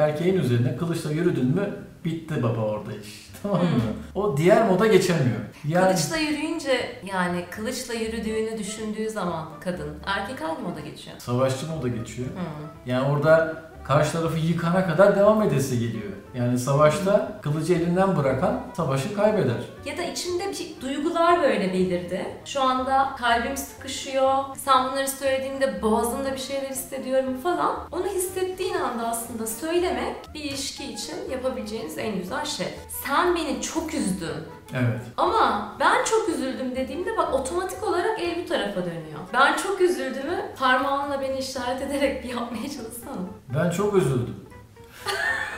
erkeğin üzerine kılıçla yürüdün mü bitti baba orada iş. Tamam mı? O diğer moda geçemiyor. Yani Kılıçla yürüyünce yani kılıçla yürüdüğünü düşündüğü zaman kadın erkek hangi moda geçiyor? savaşçı moda geçiyor. Hı. Yani orada karşı tarafı yıkana kadar devam edesi geliyor. Yani savaşta kılıcı elinden bırakan savaşı kaybeder. Ya da içimde bir duygular böyle belirdi. Şu anda kalbim sıkışıyor. Sen bunları söylediğimde boğazımda bir şeyler hissediyorum falan. Onu hissettiğin anda aslında söylemek bir ilişki için yapabileceğiniz en güzel şey. Sen beni çok üzdün. Evet. Ama ben çok üzüldüm dediğimde bak otomatik olarak el bu tarafa dönüyor. Ben çok üzüldüğümü parmağınla beni işaret ederek bir yapmaya çalışsana. Ben çok üzüldüm.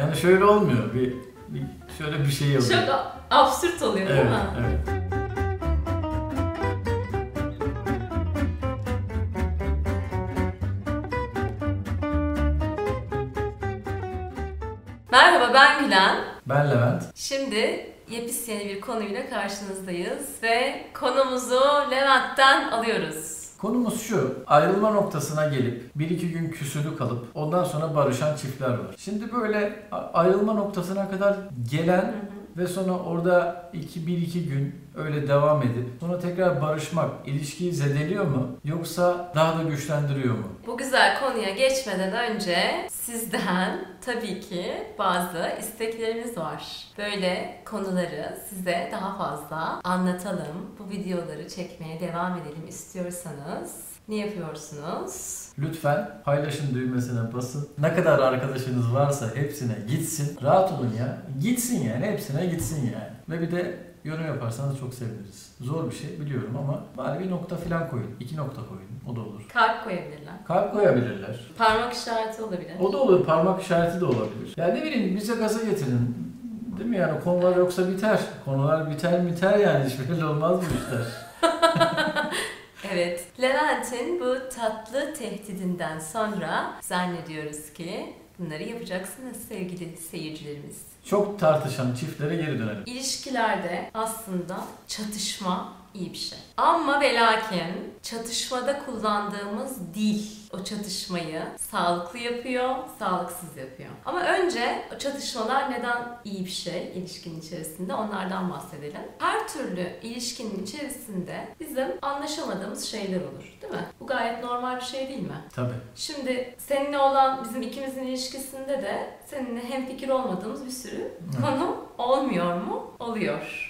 Yani şöyle olmuyor. Bir, bir şöyle bir şey oluyor. Çok a- absürt oluyor değil Evet, mi? evet. Merhaba ben Gülen. Ben Levent. Şimdi yepis yeni bir konuyla karşınızdayız ve konumuzu Levent'ten alıyoruz. Konumuz şu, ayrılma noktasına gelip bir iki gün küsülü kalıp ondan sonra barışan çiftler var. Şimdi böyle ayrılma noktasına kadar gelen ve sonra orada iki, bir iki gün öyle devam edip sonra tekrar barışmak ilişkiyi zedeliyor mu yoksa daha da güçlendiriyor mu? Bu güzel konuya geçmeden önce sizden tabii ki bazı isteklerimiz var. Böyle konuları size daha fazla anlatalım, bu videoları çekmeye devam edelim istiyorsanız ne yapıyorsunuz? Lütfen paylaşın düğmesine basın. Ne kadar arkadaşınız varsa hepsine gitsin. Rahat olun ya. Gitsin yani. Hepsine gitsin yani. Ve bir de yorum yaparsanız çok seviniriz. Zor bir şey biliyorum ama bari bir nokta falan koyun. İki nokta koyun. O da olur. Kalp koyabilirler. Kalp koyabilirler. Parmak işareti olabilir. O da olur. Parmak işareti de olabilir. Yani ne bileyim bize gaza getirin. Değil mi yani konular yoksa biter. Konular biter biter yani hiç belli olmaz bu işler. Evet, Levent'in bu tatlı tehdidinden sonra zannediyoruz ki bunları yapacaksınız sevgili seyircilerimiz. Çok tartışan çiftlere geri dönelim. İlişkilerde aslında çatışma iyi bir şey. Ama ve lakin çatışmada kullandığımız dil o çatışmayı sağlıklı yapıyor, sağlıksız yapıyor. Ama önce o çatışmalar neden iyi bir şey ilişkinin içerisinde onlardan bahsedelim. Her türlü ilişkinin içerisinde bizim anlaşamadığımız şeyler olur değil mi? Bu gayet normal bir şey değil mi? Tabii. Şimdi seninle olan bizim ikimizin ilişkisinde de seninle hemfikir olmadığımız bir sürü konu olmuyor mu? Oluyor.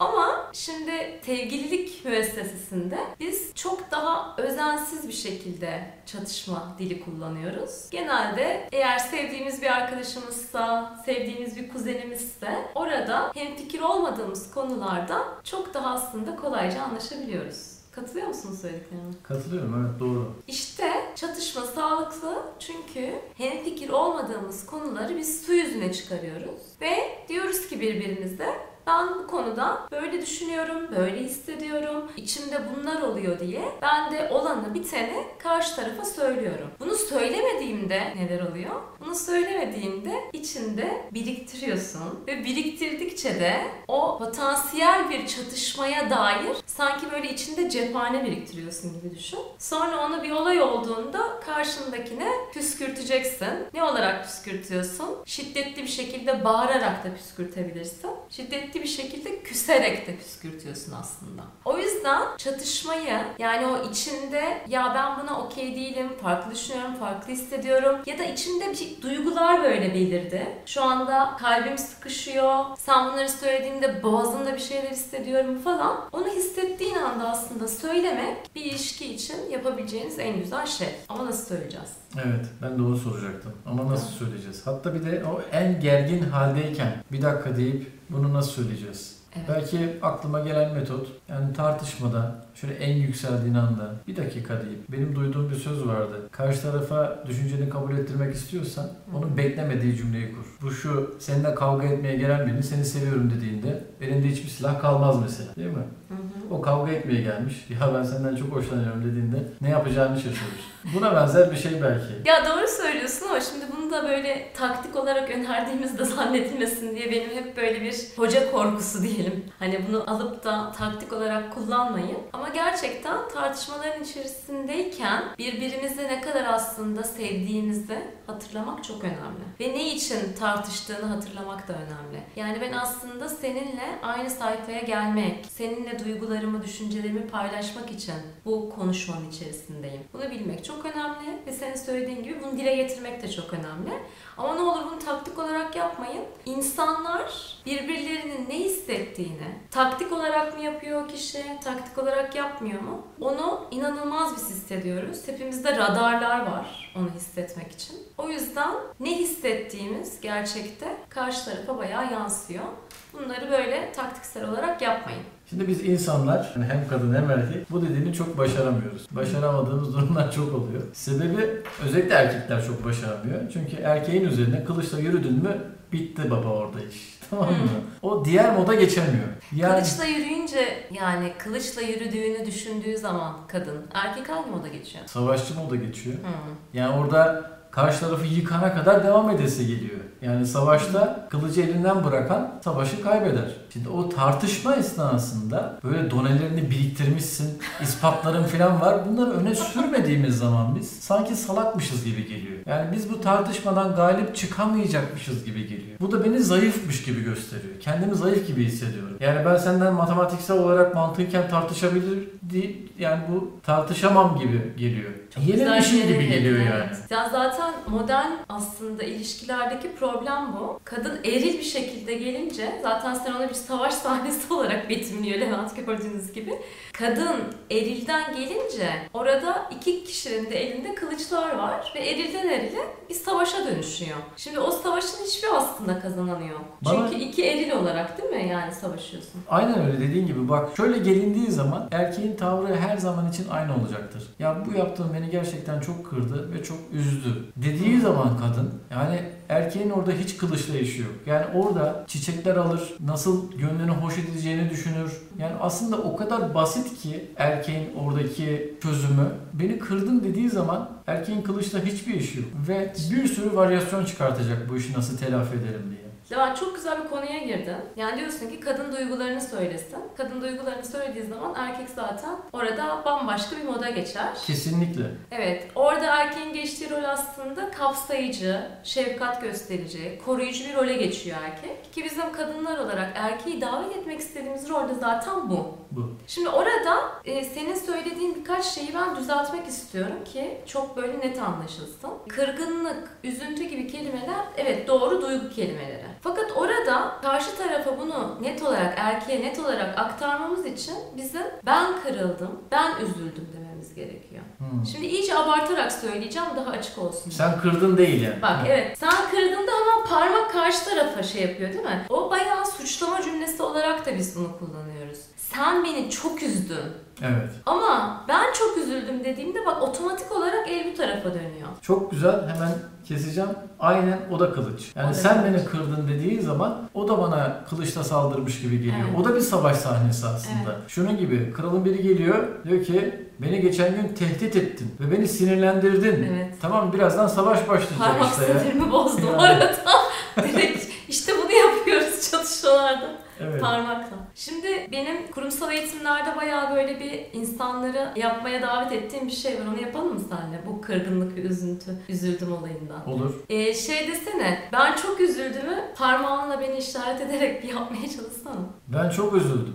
Ama şimdi sevgililik müessesesinde biz çok daha özensiz bir şekilde çatışma dili kullanıyoruz. Genelde eğer sevdiğimiz bir arkadaşımızsa, sevdiğimiz bir kuzenimizse orada hemfikir olmadığımız konularda çok daha aslında kolayca anlaşabiliyoruz. Katılıyor musunuz söylediklerime? Katılıyorum evet doğru. İşte çatışma sağlıklı çünkü hemfikir olmadığımız konuları biz su yüzüne çıkarıyoruz. Ve diyoruz ki birbirimize ben bu konuda böyle düşünüyorum, böyle hissediyorum, içimde bunlar oluyor diye ben de olanı biteni karşı tarafa söylüyorum. Bunu söylemediğimde neler oluyor? Bunu söylemediğinde içinde biriktiriyorsun ve biriktirdikçe de o potansiyel bir çatışmaya dair sanki böyle içinde cephane biriktiriyorsun gibi düşün. Sonra onu bir olay olduğunda karşındakine püskürteceksin. Ne olarak püskürtüyorsun? Şiddetli bir şekilde bağırarak da püskürtebilirsin. Şiddetli bir şekilde küserek de püskürtüyorsun aslında. O yüzden çatışmayı yani o içinde ya ben buna okey değilim, farklı düşünüyorum, farklı hissediyorum ya da içimde bir duygular böyle belirdi. Şu anda kalbim sıkışıyor, sen bunları söylediğimde boğazımda bir şeyler hissediyorum falan. Onu hissettiğin anda aslında söylemek bir ilişki için yapabileceğiniz en güzel şey. Ama nasıl söyleyeceğiz? Evet, ben de onu soracaktım. Ama nasıl söyleyeceğiz? Hatta bir de o en gergin haldeyken bir dakika deyip bunu nasıl söyleyeceğiz? Evet. Belki aklıma gelen metot yani tartışmada şöyle en yükseldiğin anda bir dakika deyip benim duyduğum bir söz vardı. Karşı tarafa düşünceni kabul ettirmek istiyorsan onun beklemediği cümleyi kur. Bu şu seninle kavga etmeye gelen birinin seni seviyorum dediğinde elinde hiçbir silah kalmaz mesela değil mi? Hı hı. O kavga etmeye gelmiş. Ya ben senden çok hoşlanıyorum dediğinde ne yapacağını şaşırır. Buna benzer bir şey belki. Ya doğru söylüyorsun ama şimdi bunu da böyle taktik olarak önerdiğimizde zannedilmesin diye benim hep böyle bir hoca korkusu diyelim. Hani bunu alıp da taktik olarak kullanmayın. Ama Ama gerçekten tartışmaların içerisindeyken birbirinizi ne kadar aslında sevdiğinizi hatırlamak çok önemli. Ve ne için tartıştığını hatırlamak da önemli. Yani ben aslında seninle aynı sayfaya gelmek, seninle duygularımı, düşüncelerimi paylaşmak için bu konuşmanın içerisindeyim. Bunu bilmek çok önemli ve senin söylediğin gibi bunu dile getirmek de çok önemli. Ama ne olur bunu taktik olarak yapmayın. İnsanlar birbirlerinin ne hissettiğini taktik olarak mı yapıyor kişi, taktik olarak yapmıyor mu? Onu inanılmaz biz hissediyoruz. Hepimizde radarlar var onu hissetmek için. O yüzden ne hissettiğimiz gerçekte karşı tarafa bayağı yansıyor. Bunları böyle taktiksel olarak yapmayın. Şimdi biz insanlar yani hem kadın hem erkek bu dediğini çok başaramıyoruz. Başaramadığımız durumlar çok oluyor. Sebebi özellikle erkekler çok başaramıyor. Çünkü erkeğin üzerine kılıçla yürüdün mü bitti baba orada iş. Tamam mı? O diğer moda geçemiyor. Yani Kılıçla yürüyünce yani kılıçla yürüdüğünü düşündüğü zaman kadın erkek hangi moda geçiyor? savaşçı moda geçiyor. Hmm. Yani orada karşı tarafı yıkana kadar devam edesi geliyor. Yani savaşta kılıcı elinden bırakan savaşı kaybeder. Şimdi o tartışma esnasında böyle donelerini biriktirmişsin, ispatların falan var. Bunları öne sürmediğimiz zaman biz sanki salakmışız gibi geliyor. Yani biz bu tartışmadan galip çıkamayacakmışız gibi geliyor. Bu da beni zayıfmış gibi gösteriyor. Kendimi zayıf gibi hissediyorum. Yani ben senden matematiksel olarak mantıken tartışabilir değil, yani bu tartışamam gibi geliyor. Yeni Güzel bir şey gibi geliyor yani. Ya zaten modern aslında ilişkilerdeki problem bu. Kadın eril bir şekilde gelince zaten sen ona bir savaş sahnesi olarak betimliyor Levent gördüğünüz gibi. Kadın erilden gelince orada iki kişinin de elinde kılıçlar var ve erilden erile bir savaşa dönüşüyor. Şimdi o savaşın hiçbir aslında kazananı yok. Bana- Çünkü iki eril olarak değil mi yani savaşıyorsun? Aynen öyle dediğin gibi bak şöyle gelindiği zaman erkeğin tavrı her zaman için aynı olacaktır. Ya bu yaptığın beni gerçekten çok kırdı ve çok üzdü dediği zaman kadın yani erkeğin orada hiç kılıçla işi yok. Yani orada çiçekler alır, nasıl gönlünü hoş edeceğini düşünür. Yani aslında o kadar basit ki erkeğin oradaki çözümü. Beni kırdın dediği zaman erkeğin kılıçla hiçbir işi yok. Ve bir sürü varyasyon çıkartacak bu işi nasıl telafi ederim diye. Levent çok güzel bir konuya girdin. Yani diyorsun ki kadın duygularını söylesin. Kadın duygularını söylediği zaman erkek zaten orada bambaşka bir moda geçer. Kesinlikle. Evet, orada erkeğin geçtiği rol aslında kapsayıcı, şefkat gösterici, koruyucu bir role geçiyor erkek. Ki bizim kadınlar olarak erkeği davet etmek istediğimiz rol de zaten bu. Bu. Şimdi orada e, senin söylediğin birkaç şeyi ben düzeltmek istiyorum ki çok böyle net anlaşılsın. Kırgınlık, üzüntü gibi kelimeler evet doğru duygu kelimeleri. Fakat orada karşı tarafa bunu net olarak erkeğe net olarak aktarmamız için bizim ben kırıldım, ben üzüldüm dememiz gerekiyor. Hmm. Şimdi iyice abartarak söyleyeceğim daha açık olsun. Sen kırdın değil yani. Bak evet sen kırdığında hemen parmak karşı tarafa şey yapıyor değil mi? O bayağı suçlama cümlesi olarak da biz bunu kullanıyoruz. Sen beni çok üzdün. Evet. Ama ben çok üzüldüm dediğimde bak otomatik olarak el bu tarafa dönüyor. Çok güzel. Hemen keseceğim. Aynen o da kılıç. Yani O da sen kılıç. beni kırdın dediği zaman o da bana kılıçla saldırmış gibi geliyor. Evet. O da bir savaş sahnesi aslında. Şunun gibi kralın biri geliyor diyor ki beni geçen gün tehdit ettin ve beni sinirlendirdin. Evet. Tamam birazdan savaş başlayacak Parmak işte ya. sinirimi bozdu Yani. bu arada. Direkt işte bunu yapıyoruz çatışmalarda. Evet. Parmakla. Şimdi benim kurumsal eğitimlerde bayağı böyle bir insanları yapmaya davet ettiğim bir şey var. Onu yapalım mı senle? Bu kırgınlık ve üzüntü, üzüldüm olayından. Olur. Ee, şey desene, ben çok üzüldümü parmağınla beni işaret ederek bir yapmaya çalışsana. Ben çok üzüldüm.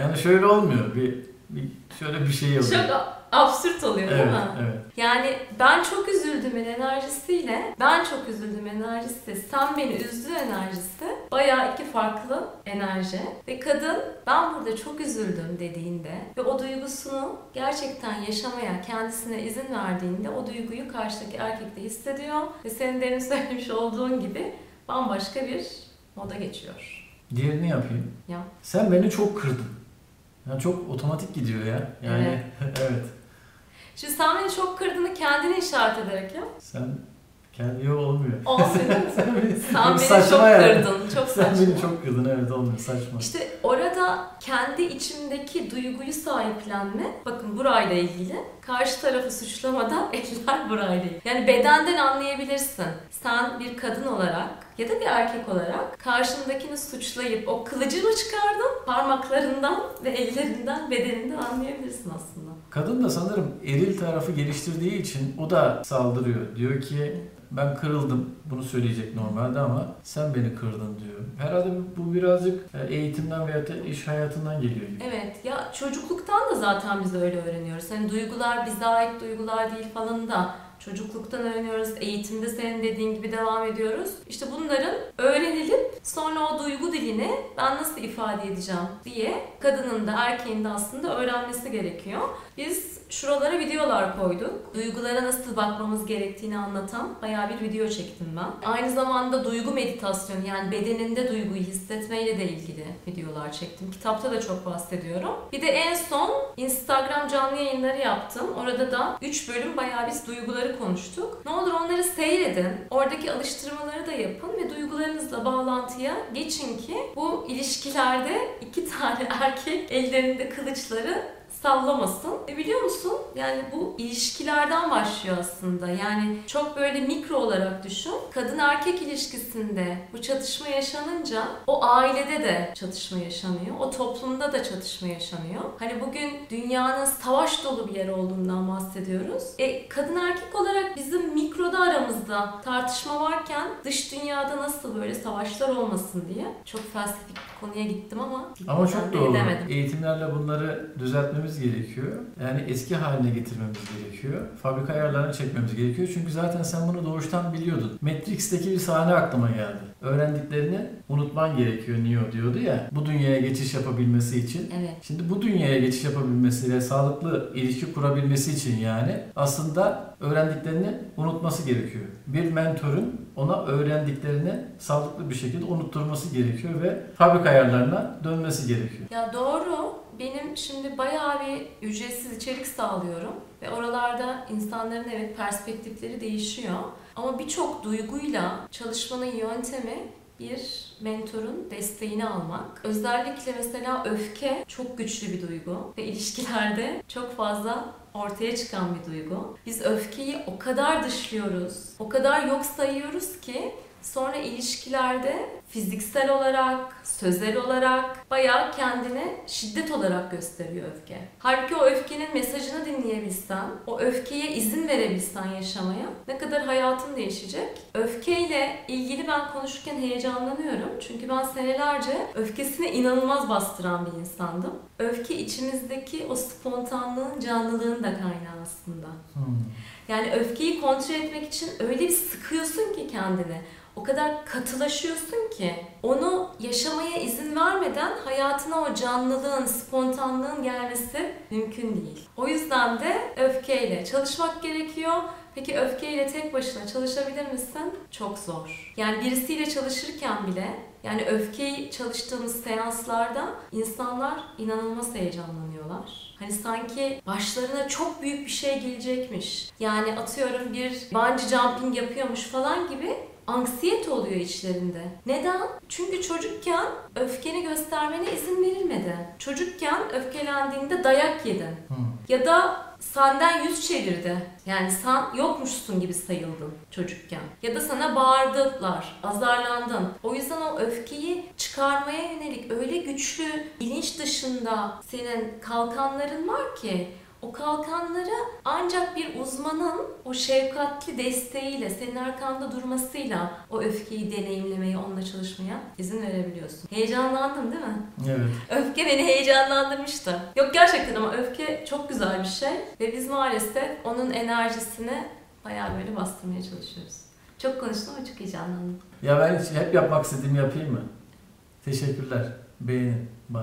Yani şöyle olmuyor. Bir, bir şöyle bir şey oluyor. Çok absürt oluyor değil Evet, mi? evet. Yani ben çok üzüldümün enerjisiyle ben çok üzüldüm enerjisi, sen beni üzdün enerjisi bayağı iki farklı enerji. Ve kadın ben burada çok üzüldüm dediğinde ve o duygusunu gerçekten yaşamaya kendisine izin verdiğinde o duyguyu karşıdaki erkek de hissediyor ve senin demin söylemiş olduğun gibi bambaşka bir moda geçiyor. Diğerini yapayım. Ya. Sen beni çok kırdın. Yani çok otomatik gidiyor ya. Yani evet. Şimdi sen beni çok kırdığını kendine işaret ederek yap. Sen kendi olmuyor. Olsun? Sen beni, Sen beni çok yani. kırdın. Çok Sen saçma. beni çok kırdın evet olmuyor saçma. İşte orada kendi içimdeki duyguyu sahiplenme, bakın burayla ilgili, karşı tarafı suçlamadan eller burayla ilgili. Yani bedenden anlayabilirsin. Sen bir kadın olarak ya da bir erkek olarak karşındakini suçlayıp o kılıcı mı çıkardın parmaklarından ve ellerinden bedeninden anlayabilirsin aslında. Kadın da sanırım eril tarafı geliştirdiği için o da saldırıyor. Diyor ki ben kırıldım. Bunu söyleyecek normalde ama sen beni kırdın diyor. Herhalde bu birazcık e, eğitimden veya da iş hayatından geliyor gibi. Evet ya çocukluktan da zaten biz öyle öğreniyoruz. Hani duygular bize ait duygular değil falan da çocukluktan öğreniyoruz. Eğitimde senin dediğin gibi devam ediyoruz. İşte bunların öğrenilip sonra o duygu dilini ben nasıl ifade edeceğim diye kadının da erkeğin de aslında öğrenmesi gerekiyor. Biz şuralara videolar koyduk. Duygulara nasıl bakmamız gerektiğini anlatan bayağı bir video çektim ben. Aynı zamanda duygu meditasyonu yani bedeninde duyguyu hissetmeyle de ilgili videolar çektim. Kitapta da çok bahsediyorum. Bir de en son Instagram canlı yayınları yaptım. Orada da 3 bölüm bayağı biz duyguları konuştuk. Ne olur onları seyredin. Oradaki alıştırmaları da yapın ve duygularınızla bağlantıya geçin ki bu ilişkilerde iki tane erkek ellerinde kılıçları sallamasın. E biliyor musun? Yani bu ilişkilerden başlıyor aslında. Yani çok böyle mikro olarak düşün. Kadın erkek ilişkisinde bu çatışma yaşanınca o ailede de çatışma yaşanıyor. O toplumda da çatışma yaşanıyor. Hani bugün dünyanın savaş dolu bir yer olduğundan bahsediyoruz. E kadın erkek olarak bizim mikroda aramızda tartışma varken dış dünyada nasıl böyle savaşlar olmasın diye çok felsefik bir konuya gittim ama Ama çok doğru. edemedim. Eğitimlerle bunları düzeltmemiz gerekiyor. Yani eski haline getirmemiz gerekiyor. Fabrika ayarlarını çekmemiz gerekiyor. Çünkü zaten sen bunu doğuştan biliyordun. Matrix'teki bir sahne aklıma geldi. Öğrendiklerini unutman gerekiyor Neo diyordu ya. Bu dünyaya geçiş yapabilmesi için. Evet. Şimdi bu dünyaya geçiş yapabilmesi ve sağlıklı ilişki kurabilmesi için yani aslında öğrendiklerini unutması gerekiyor. Bir mentorun ona öğrendiklerini sağlıklı bir şekilde unutturması gerekiyor ve fabrika ayarlarına dönmesi gerekiyor. Ya doğru. Benim şimdi bayağı bir ücretsiz içerik sağlıyorum ve oralarda insanların evet perspektifleri değişiyor. Ama birçok duyguyla çalışmanın yöntemi bir mentorun desteğini almak. Özellikle mesela öfke çok güçlü bir duygu ve ilişkilerde çok fazla ortaya çıkan bir duygu. Biz öfkeyi o kadar dışlıyoruz, o kadar yok sayıyoruz ki sonra ilişkilerde fiziksel olarak, sözel olarak bayağı kendini şiddet olarak gösteriyor öfke. Halbuki o öfkenin mesajını dinleyebilsen, o öfkeye izin verebilsen yaşamaya ne kadar hayatın değişecek. Öfkeyle ilgili ben konuşurken heyecanlanıyorum. Çünkü ben senelerce öfkesini inanılmaz bastıran bir insandım. Öfke içimizdeki o spontanlığın, canlılığın da kaynağı aslında. Hmm. Yani öfkeyi kontrol etmek için öyle bir sıkıyorsun ki kendini. O kadar katılaşıyorsun ki onu yaşamaya izin vermeden hayatına o canlılığın, spontanlığın gelmesi mümkün değil. O yüzden de öfkeyle çalışmak gerekiyor. Peki öfkeyle tek başına çalışabilir misin? Çok zor. Yani birisiyle çalışırken bile yani öfkeyi çalıştığımız seanslarda insanlar inanılmaz heyecanlanıyorlar. Hani sanki başlarına çok büyük bir şey gelecekmiş. Yani atıyorum bir bungee jumping yapıyormuş falan gibi anksiyete oluyor içlerinde. Neden? Çünkü çocukken öfkeni göstermene izin verilmedi. Çocukken öfkelendiğinde dayak yedin. Hmm. Ya da senden yüz çevirdi. Yani sen yokmuşsun gibi sayıldın çocukken. Ya da sana bağırdılar, azarlandın. O yüzden o öfkeyi çıkarmaya yönelik öyle güçlü bilinç dışında senin kalkanların var ki o kalkanları ancak bir uzmanın o şefkatli desteğiyle, senin arkanda durmasıyla o öfkeyi deneyimlemeye, onunla çalışmaya izin verebiliyorsun. Heyecanlandın değil mi? Evet. Öfke beni heyecanlandırmıştı. Yok gerçekten ama öfke çok güzel bir şey ve biz maalesef onun enerjisini bayağı böyle bastırmaya çalışıyoruz. Çok konuştum ama çok heyecanlandım. Ya ben hep yapmak istediğimi yapayım mı? Teşekkürler. Beğenin. Bye.